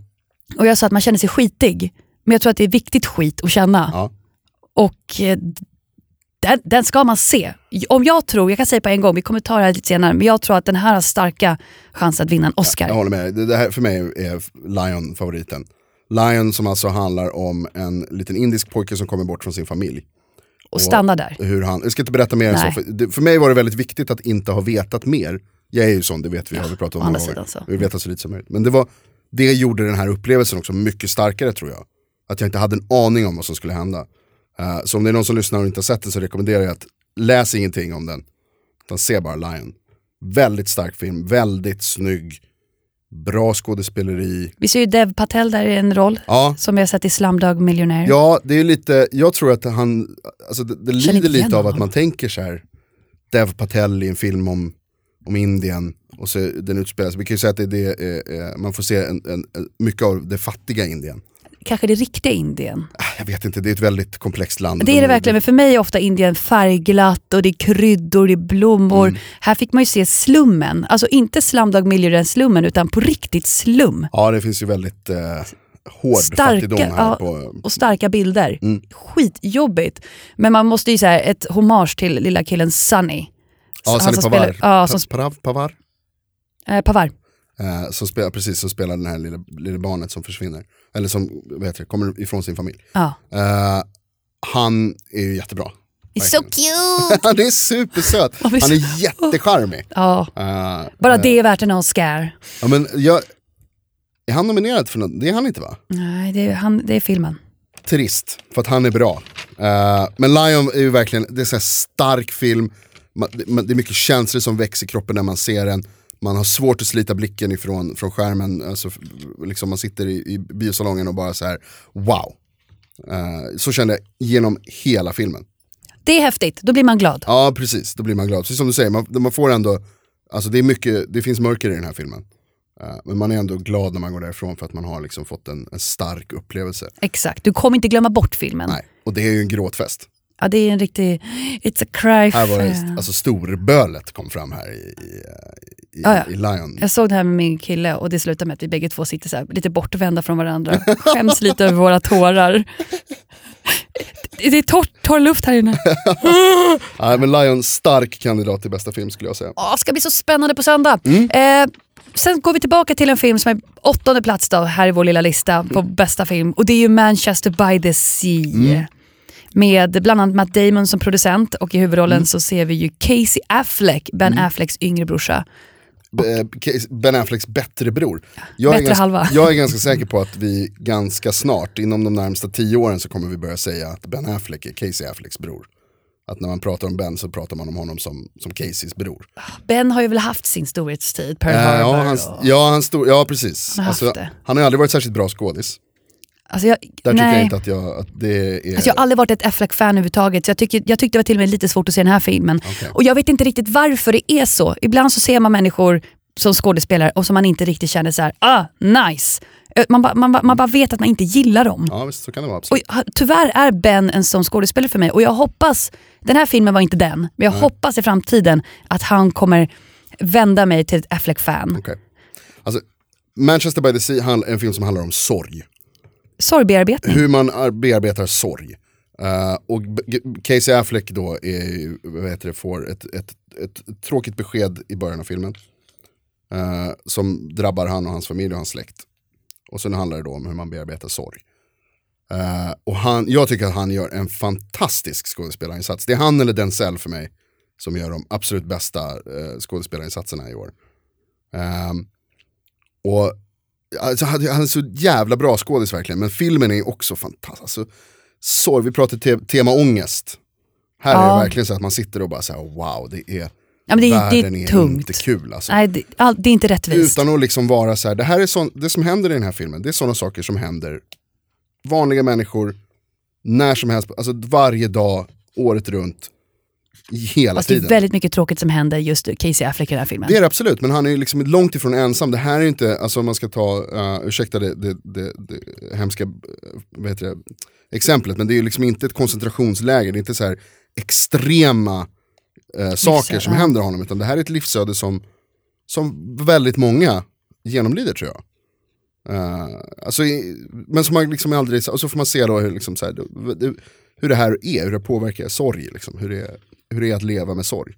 Och jag sa att man känner sig skitig. Men jag tror att det är viktigt skit att känna. Ja. Och eh, den, den ska man se. Om jag tror, jag kan säga på en gång, vi kommer ta det här lite senare, men jag tror att den här har starka chanser att vinna en Oscar. Jag håller med, det, här för mig är Lion favoriten. Lion som alltså handlar om en liten indisk pojke som kommer bort från sin familj. och stanna där. Hur han, jag ska inte berätta mer än så, för, för mig var det väldigt viktigt att inte ha vetat mer. Jag är ju sån, det vet vi, har vi pratat om många gånger. så. Vi vet så lite som möjligt. Men det, var, det gjorde den här upplevelsen också mycket starkare tror jag. Att jag inte hade en aning om vad som skulle hända. Eh, så om det är någon som lyssnar och inte har sett den så rekommenderar jag att läs ingenting om den. Utan se bara Lion. Väldigt stark film, väldigt snygg, bra skådespeleri. Vi ser ju Dev Patel där i en roll, Ja, som vi har sett i Slumdog Millionaire. Ja, det är lite, jag tror att han, alltså det, det lider lite av att man tänker så här. Dev Patel i en film om, om Indien, och så den utspelas, vi kan ju säga att det, det är, eh, man får se en, en, mycket av det fattiga Indien. Kanske det riktiga Indien. Ah, Jag vet inte, det är ett väldigt komplext land. Det är det De- verkligen, men för mig är ofta Indien färgglatt och det är kryddor, det är blommor. Mm. Här fick man ju se slummen. Alltså inte Slumdog Millionaire-slummen, utan på riktigt slum. Ja, det finns ju väldigt eh, hård fattigdom Starka, här. ja, På, och starka bilder. Mm. Skitjobbigt. Men man måste ju säga ett hommage till lilla killen Sunny. ja, är Pavar, spelar- ja, som- Pavar Eh, Pavar. Eh, som spelar, precis, som spelar den här lilla, lilla barnet som försvinner. Eller som heter det, kommer ifrån sin familj. Ja. Eh, han är ju jättebra. It's so cute! (laughs) Han är supersöt. Han är jättecharmig. Ja, Uh, bara det är värt en Oscar. ja, men jag, är han nominerad för något? Det är han inte va? Nej, det är, han, det är filmen. Trist, för att han är bra. Eh, men Lion är ju verkligen, det är en stark film. Man, det, man, det är mycket känslor som växer i kroppen när man ser den. Man har svårt att slita blicken ifrån från skärmen. Alltså, liksom man sitter i, i biosalongen och bara så här: wow. Eh, så kände jag genom hela filmen. Det är häftigt, då blir man glad. Ja precis, då blir man glad. Precis som du säger, man, man får ändå, alltså det är mycket, det finns mörker i den här filmen. Eh, men man är ändå glad när man går därifrån för att man har liksom fått en, en stark upplevelse. Exakt, du kommer inte glömma bort filmen. Nej, och det är ju en gråtfest. Ja, det är en riktig... It's a cry Här var det, alltså storbölet kom fram här i, i, i, Ja, ja. i Lion. Jag såg det här med min kille och det slutade med att vi bägge två sitter så här, lite bortvända från varandra. Skäms lite över våra tårar. Det det är torr, torr luft här inne. (laughs) Ja, men Lion, stark kandidat till bästa film skulle jag säga. Åh, ska bli så spännande på söndag. Mm. Eh, sen går vi tillbaka till en film som är åttonde plats då, här i vår lilla lista på bästa film. Och det är ju Manchester by the Sea. Mm. Med bland annat Matt Damon som producent och i huvudrollen Mm. så ser vi ju Casey Affleck, Ben Afflecks yngre brorsa. Eh, Ben Afflecks bättre bror. Jag är, Bättre ganska, halva. (laughs) jag är ganska säker på att vi ganska snart, inom de närmsta tio åren så kommer vi börja säga att Ben Affleck är Casey Afflecks bror. Att när man pratar om Ben så pratar man om honom som, som Caseys bror. Ben har ju väl haft sin storhetstid, Pearl Eh, Harbor. ja, han, och... ja, han stod, ja, precis. Han har haft Alltså, det. han har aldrig varit särskilt bra skådis. Alltså jag, Där tycker nej. jag inte att, jag, att det är... Alltså jag har aldrig varit ett Affleck-fan överhuvudtaget. Så jag, tycker, jag tyckte det var till och med lite svårt att se den här filmen. Okej. Och jag vet inte riktigt varför det är så. Ibland så ser man människor som skådespelare och som man inte riktigt känner så här, ah, nice. Man, ba, man, ba, man bara vet att man inte gillar dem. Ja, visst, så kan det vara. Och Absolut. tyvärr är Ben en sån skådespelare för mig och jag hoppas, den här filmen var inte den, men jag hoppas i framtiden att han kommer vända mig till ett Affleck-fan. Okej. Alltså, Manchester by the Sea är en film som handlar om sorg. Sorgbearbetning. Hur man bearbetar sorg. Uh, och Casey Affleck då är, vad heter det, får ett, ett, ett, tråkigt besked i början av filmen. Uh, som drabbar han och hans familj och hans släkt. Och sen handlar det då om hur man bearbetar sorg. Uh, och han, jag tycker att han gör en fantastisk skådespelarinsats. Det är han eller Denzel för mig som gör de absolut bästa uh, skådespelarinsatserna i år. Och alltså, han är så jävla bra skådis verkligen, men filmen är också fantastisk. Alltså, sorg, vi pratar te tema ångest. Här är Ja. det verkligen så att man sitter och bara säger wow, det är, Ja, det, är- världen det är är tungt. inte kul. Alltså. Nej, det, all, det är inte rättvist. Utan att liksom vara så här, det här är sån, det som händer i den här filmen, det är sådana saker som händer vanliga människor när som helst, alltså varje dag, året runt, hela Fast det är tiden. väldigt mycket tråkigt som händer just Casey Affleck i den här filmen. Det är det absolut, men han är ju liksom långt ifrån ensam. Det här är inte, alltså om man ska ta, uh, ursäkta det, det, det, det hemska eh, vad heter det, exemplet, men det är ju liksom inte ett koncentrationsläger, det är inte så här extrema eh, saker som händer honom, utan det här är ett livsöde som, som väldigt många genomlider tror jag. Eh, alltså, men som man liksom aldrig, och så får man se då hur, liksom så här, hur det här är, hur det påverkar sorg, liksom, hur, det är, hur det är att leva med sorg.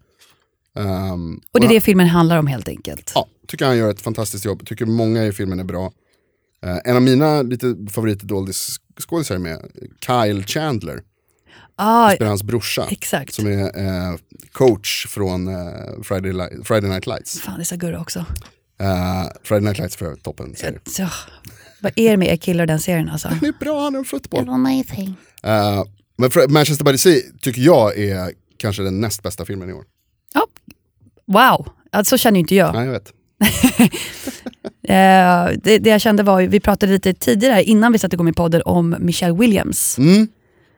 Ehm, och det är det filmen handlar om helt enkelt. Ja, tycker han gör ett fantastiskt jobb. Tycker många i filmen är bra. Eh, en av mina lite favoritdoldisskådisar är med Kyle Chandler. Ah, Spelar hans brorsa. exakt. Som är eh, coach från eh, Friday, Li- Friday Night Lights. Fan, det är så gurra också. Friday Night Lights för toppen serie. Så, vad är det med er killar i den serien alltså? Han är bra, han är en fotboll. amazing. Men Manchester by the Sea tycker jag är kanske den näst bästa filmen i år. Ja. Wow, alltså, så känner inte jag. Nej, jag vet. (laughs) Eh, det, det jag kände var, vi pratade lite tidigare innan vi satte igång med podden om Michelle Williams. Mm.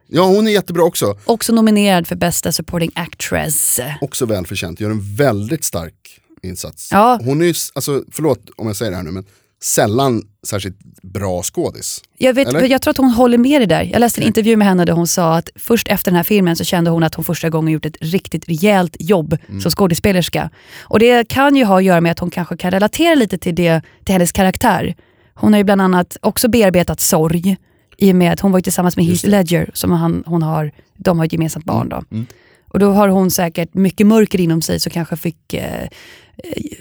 Ja, hon är jättebra också. Också nominerad för bästa supporting actress. Också välförtjänt, gör en väldigt stark insats. Ja. Hon är ju, alltså, förlåt om jag säger det här nu, men sällan särskilt bra skådis. Jag, vet, jag tror att hon håller med dig där. Jag läste en intervju med henne där hon sa att först efter den här filmen så kände hon att hon första gången gjort ett riktigt rejält jobb Mm. som skådespelerska. Och det kan ju ha att göra med att hon kanske kan relatera lite till, det, till hennes karaktär. Hon har ju bland annat också bearbetat sorg i och med att hon var tillsammans med Heath Ledger som han, hon har, de har ett gemensamt barn. Då. Mm. Och då har hon säkert mycket mörker inom sig som kanske fick eh,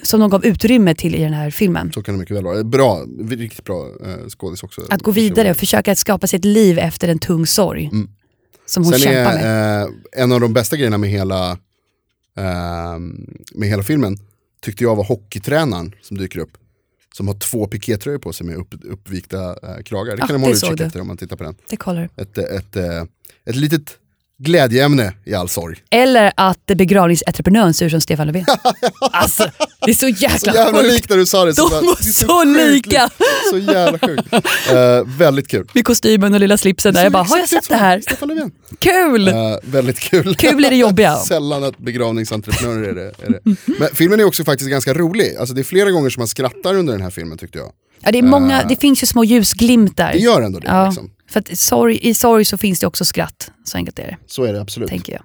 som de gav utrymme till i den här filmen. Så kan det mycket väl vara. Bra, riktigt bra eh, skådis också. Att gå vidare och försöka att skapa sig ett liv efter en tung sorg. Som hon Mm. Sen kämpar med. är eh, en av de bästa grejerna med hela, eh, med hela filmen tyckte jag var hockeytränaren som dyker upp. Som har två pikétröjor på sig med upp, uppvikta eh, kragar. Det Ja, kan man det hålla utkik efter om man tittar på den. Det kollar. Ett, eh, ett, eh, ett litet glädjeämne i all sorg. Eller att begravningsentreprenören ser ut som Stefan Löfven. (laughs) alltså, det är så jäkla, Så jävla likt när du sa det. De var så lika. Så jävla sjukt. Eh, väldigt kul. Med kostymen och lilla slipsen där. Jag bara, har jag sett det här? Stefan Löfven. Kul! Eh, väldigt kul. Kul är det jobbiga. (laughs) Sällan att begravningsentreprenörer är det, är det. Men filmen är också faktiskt ganska rolig. Alltså det är flera gånger som man skrattar under den här filmen tyckte jag. Ja, det, är många, det finns ju små ljusglimtar. Det gör ändå det. ja, Liksom. För att sorg, i sorg så finns det också skratt. Så enkelt är det, Så är det absolut. tänker jag.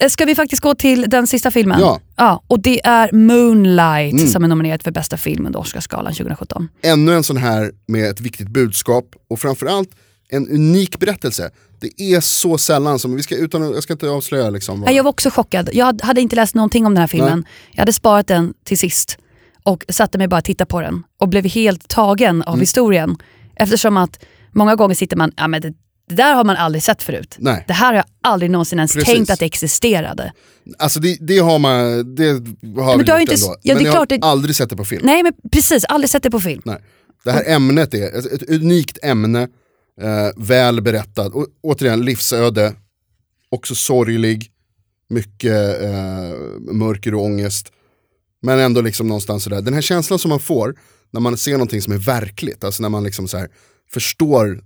Eh, Ska vi faktiskt gå till den sista filmen? Ja. ja och det är Moonlight som är nominerad för bästa film under Oscarsgalan 2017. Ännu en sån här med ett viktigt budskap och framförallt en unik berättelse. Det är så sällan som, vi ska, utan, jag ska inte avslöja liksom. vad- Ja, Jag var också chockad. Jag hade inte läst någonting om den här filmen. Jag hade sparat den till sist och satte mig bara och tittade på den och blev helt tagen av Mm. historien. Eftersom att många gånger sitter man, ja men det, Det där har man aldrig sett förut. Nej. Det här har jag aldrig någonsin ens Precis. tänkt att det existerade. Alltså det, det har man, det har men vi du har gjort inte ändå. ja, men det jag har det- aldrig sett det på film. Nej men precis, aldrig sett det på film. Nej. Det här ämnet är ett, ett unikt ämne, eh, väl berättad, och, återigen livsöde, också sorglig, mycket eh, mörker och ångest. Men ändå liksom någonstans sådär, den här känslan som man får när man ser någonting som är verkligt, alltså när man liksom så här förstår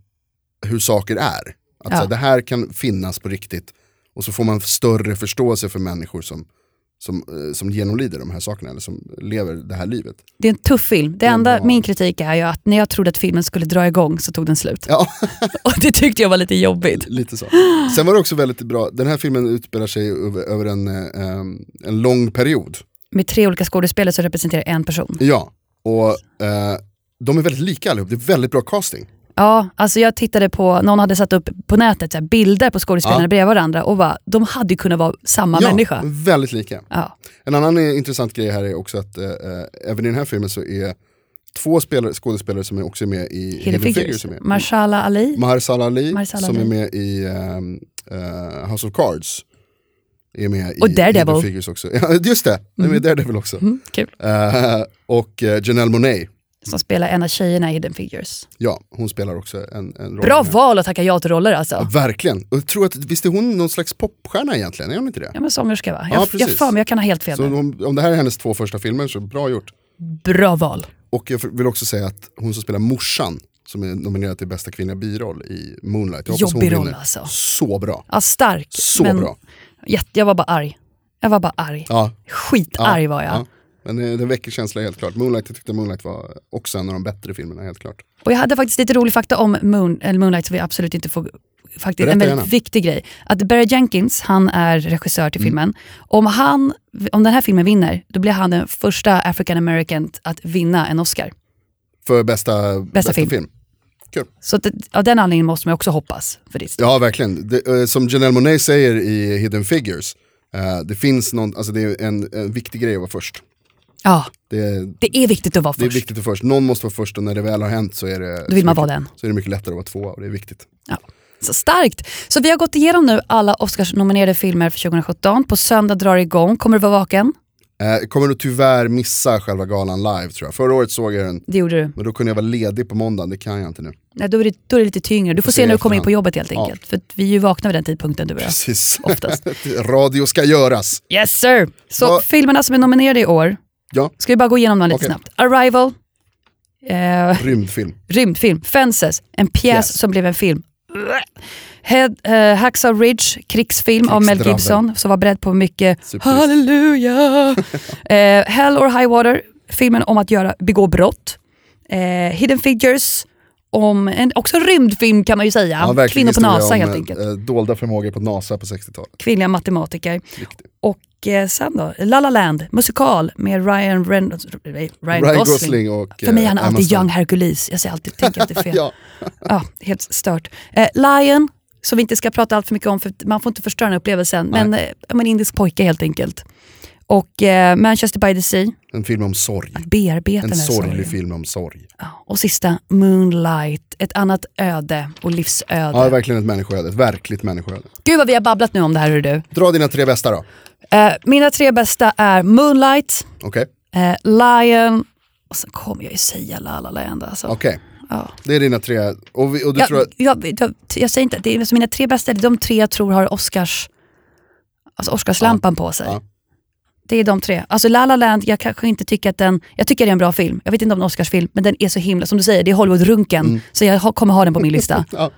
hur saker är. Att Ja. så det här kan finnas på riktigt. Och så får man större förståelse för människor som, som, eh, som genomlider de här sakerna, eller som lever det här livet. Det är en tuff film. Det enda, bra. min kritik är ju att när jag trodde att filmen skulle dra igång så tog den slut. Ja. (laughs) Och det tyckte jag var lite jobbigt. (laughs) Lite så. Sen var det också väldigt bra, den här filmen utspelar sig över, en, eh, en lång period. Med tre olika skådespelare som representerar en person. Ja, och eh, de är väldigt lika allihop, det är väldigt bra casting. Ja, alltså jag tittade på, någon hade satt upp på nätet här, bilder på skådespelarna Ja. bredvid varandra och bara, de hade ju kunnat vara samma ja, människa. väldigt lika. Ja. En annan eh, intressant grej här är också att eh, eh, även i den här filmen så är två spelare, skådespelare som är också med i Hidden Figures. med. Marshala Ali. Mahershala Ali Mahershala som Ali. är med i ehm, eh, House of Cards. Är med Och i Daredevil. Hidden Figures också. (laughs) Ja, just det, den är med i Daredevil också. Mm, kul. Eh, och eh, Janelle Monáe, Som spelar en av tjejerna i Hidden Figures. ja hon spelar också en, en roll. Bra med. val att tacka ja till roller alltså. Ja, verkligen. Och jag tror att, visst är hon någon slags popstjärna egentligen? Är hon inte det? Ja men sångerska va? Ja, Jag, jag precis. för mig, jag kan ha helt fel. Så om, om det här är hennes två första filmer så bra gjort. Bra val. Och jag vill också säga att hon som spelar morsan, som är nominerad till bästa kvinnliga biroll i Moonlight. Jag Jobbig roll, alltså. Så bra. Ja, stark. Så men bra. Jag var bara arg. Jag var bara arg. Ja, Skitarg var jag. ja. Men den väcker känslor helt klart. Moonlight, jag tyckte Moonlight var också en av de bättre filmerna helt klart. Och jag hade faktiskt lite rolig fakta om Moon, eller Moonlight som vi absolut inte får Faktiskt, Berätta en väldigt gärna. viktig grej. Att Barry Jenkins, han är regissör till Mm. filmen. Om, han, om den här filmen vinner, då blir han den första African American att vinna en Oscar. För bästa, bästa, film. film. Kul. Så det- av den anledningen måste man också hoppas för det. Ja, verkligen. Det, eh, som Janelle Monáe säger i Hidden Figures, eh, det finns någon, alltså det är en, en viktig grej att vara först. Ja, Det, är- det är viktigt att vara det är först. viktigt att vara först. Någon måste vara först och när det väl har hänt så är det, Då vill man vara den. Så är det mycket lättare att vara tvåa och det är viktigt. Ja. Så starkt! Så vi har gått igenom nu alla Oscars-nominerade filmer för 2017. På söndag drar det igång. Kommer du vara vaken? Eh, kommer du tyvärr missa själva galan live tror jag. Förra året såg jag den, Det gjorde du. men då kunde jag vara ledig på måndagen, det kan jag inte nu. Nej, då, är det, då är det lite tyngre. Du får se se när du kommer in på jobbet helt Ja. enkelt. För att vi är ju vakna vid den tidpunkten du och jag. Precis. Oftast. (laughs) Radio ska göras. Yes sir! Så Vad- filmerna som är nominerade i år, Ja, ska vi bara gå igenom dem lite Okej. snabbt. Arrival, eh, rymdfilm. rymdfilm. Fences, en pjäs Yes. som blev en film. Head, eh, Hacksaw Ridge, krigsfilm av Mel. Gibson, som var beredd på mycket Supertrist. halleluja. (laughs) eh, Hell or High Water, filmen om att göra, begå brott. Eh, Hidden Figures, om en, också rymdfilm kan man ju säga. Ja, Kvinnor på NASA om, helt enkelt. eh, dolda förmågor på NASA på 60-talet. Kvinnliga matematiker. Viktigt. Och eh, sen då, La La Land, musikal med Ryan, Reynolds, Ryan, Ryan Gosling. Gosling och För mig är han eh, alltid young Hercules. Jag säger alltid, tänker alltid fel. (laughs) Ja, Ja, helt stört. Eh, Lion, som vi inte ska prata allt för mycket om för man får inte förstöra den upplevelsen. Men, eh, men indisk pojke helt enkelt. Och eh, Manchester by the Sea, en film om sorg. bearbeta En sorglig sorgen. film om sorg. Ja, och sista, Moonlight, ett annat öde och livsöde. Ja, verkligen ett människoöde. Ett verkligt människoöde. Gud vad vi har babblat nu om det här hör du. Dra dina tre bästa då. Eh, mina tre bästa är Moonlight, Okej, eh, Lion och sen kommer jag ju säga La La Land alltså. okej. Ja. Det är dina tre. Och, vi, och du Jag, tror att, jag, jag, jag säger inte, det är alltså mina tre bästa, är de tre jag tror har Oscars, alltså Oscarslampan på sig. Ja. Det är de tre. Alltså La La Land, jag kanske inte tycker att den, jag tycker det är en bra film. Jag vet inte om det är en Oscarsfilm, men den är så himla, som du säger, det är Hollywood-runken. Mm. Så jag har, kommer ha den på min lista. (laughs) ja.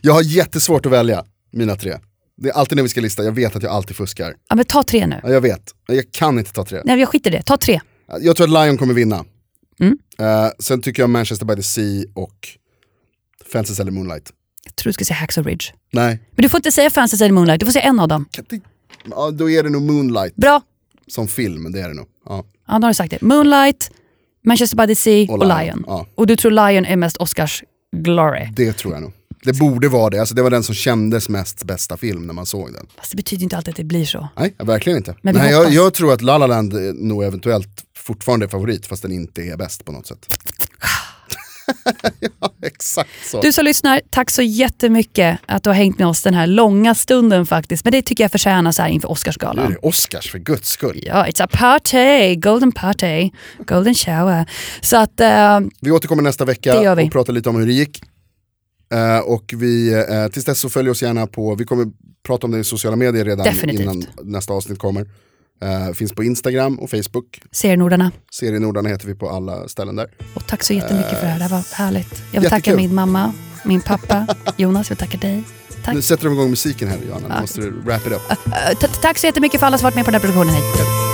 Jag har jättesvårt att välja mina tre. Det är alltid när vi ska lista, jag vet att jag alltid fuskar. Ja, men ta tre nu. Ja, jag vet, jag kan inte ta tre. Nej, jag skiter i det. Ta tre. Jag tror att Lion kommer vinna. Mm. Eh, sen tycker jag Manchester by the Sea och Fences eller Moonlight. Jag tror du ska säga Hacksaw Ridge. Nej, Men du får inte säga Fences eller Moonlight, du får säga en av dem. kan inte- ja, då är det nog Moonlight Bra, som film, det är det nog. Ja. ja, då har du sagt det. Moonlight, Manchester by the Sea och, Och Lion. Lion, ja. Och du tror Lion är mest Oscars glory. Det tror jag nog. Det borde vara det, alltså, det var den som kändes mest bästa film när man såg den. Fast det betyder inte alltid att det blir så. Nej, verkligen inte. Men Nej, jag, jag tror att La La Land nog eventuellt fortfarande är favorit fast den inte är bäst på något sätt. (laughs) Exakt så. Du som lyssnar, tack så jättemycket att du har hängt med oss den här långa stunden faktiskt. Men det tycker jag förtjänar så här inför Nu är Oscarsgalan. det Oscars för guds skull. Ja, it's a party, golden party, golden shower. Så att, eh, Vi återkommer nästa vecka och pratar lite om hur det gick. Eh, och vi, eh, tills dess så följ oss gärna på, vi kommer prata om det i sociala medier redan Definitivt. innan nästa avsnitt kommer. Eh, finns på Instagram och Facebook. serienordarna. Serienordarna heter vi på alla ställen där. Och tack så jättemycket för det här, det här var härligt. Jag vill tacka Jättekul. min mamma, min pappa, (laughs) Jonas, jag vill tacka dig. Tack. Nu sätter de igång musiken här Johanna, nu måste du wrap it up. Eh, t- tack så jättemycket för alla som varit med på den här produktionen. Hej.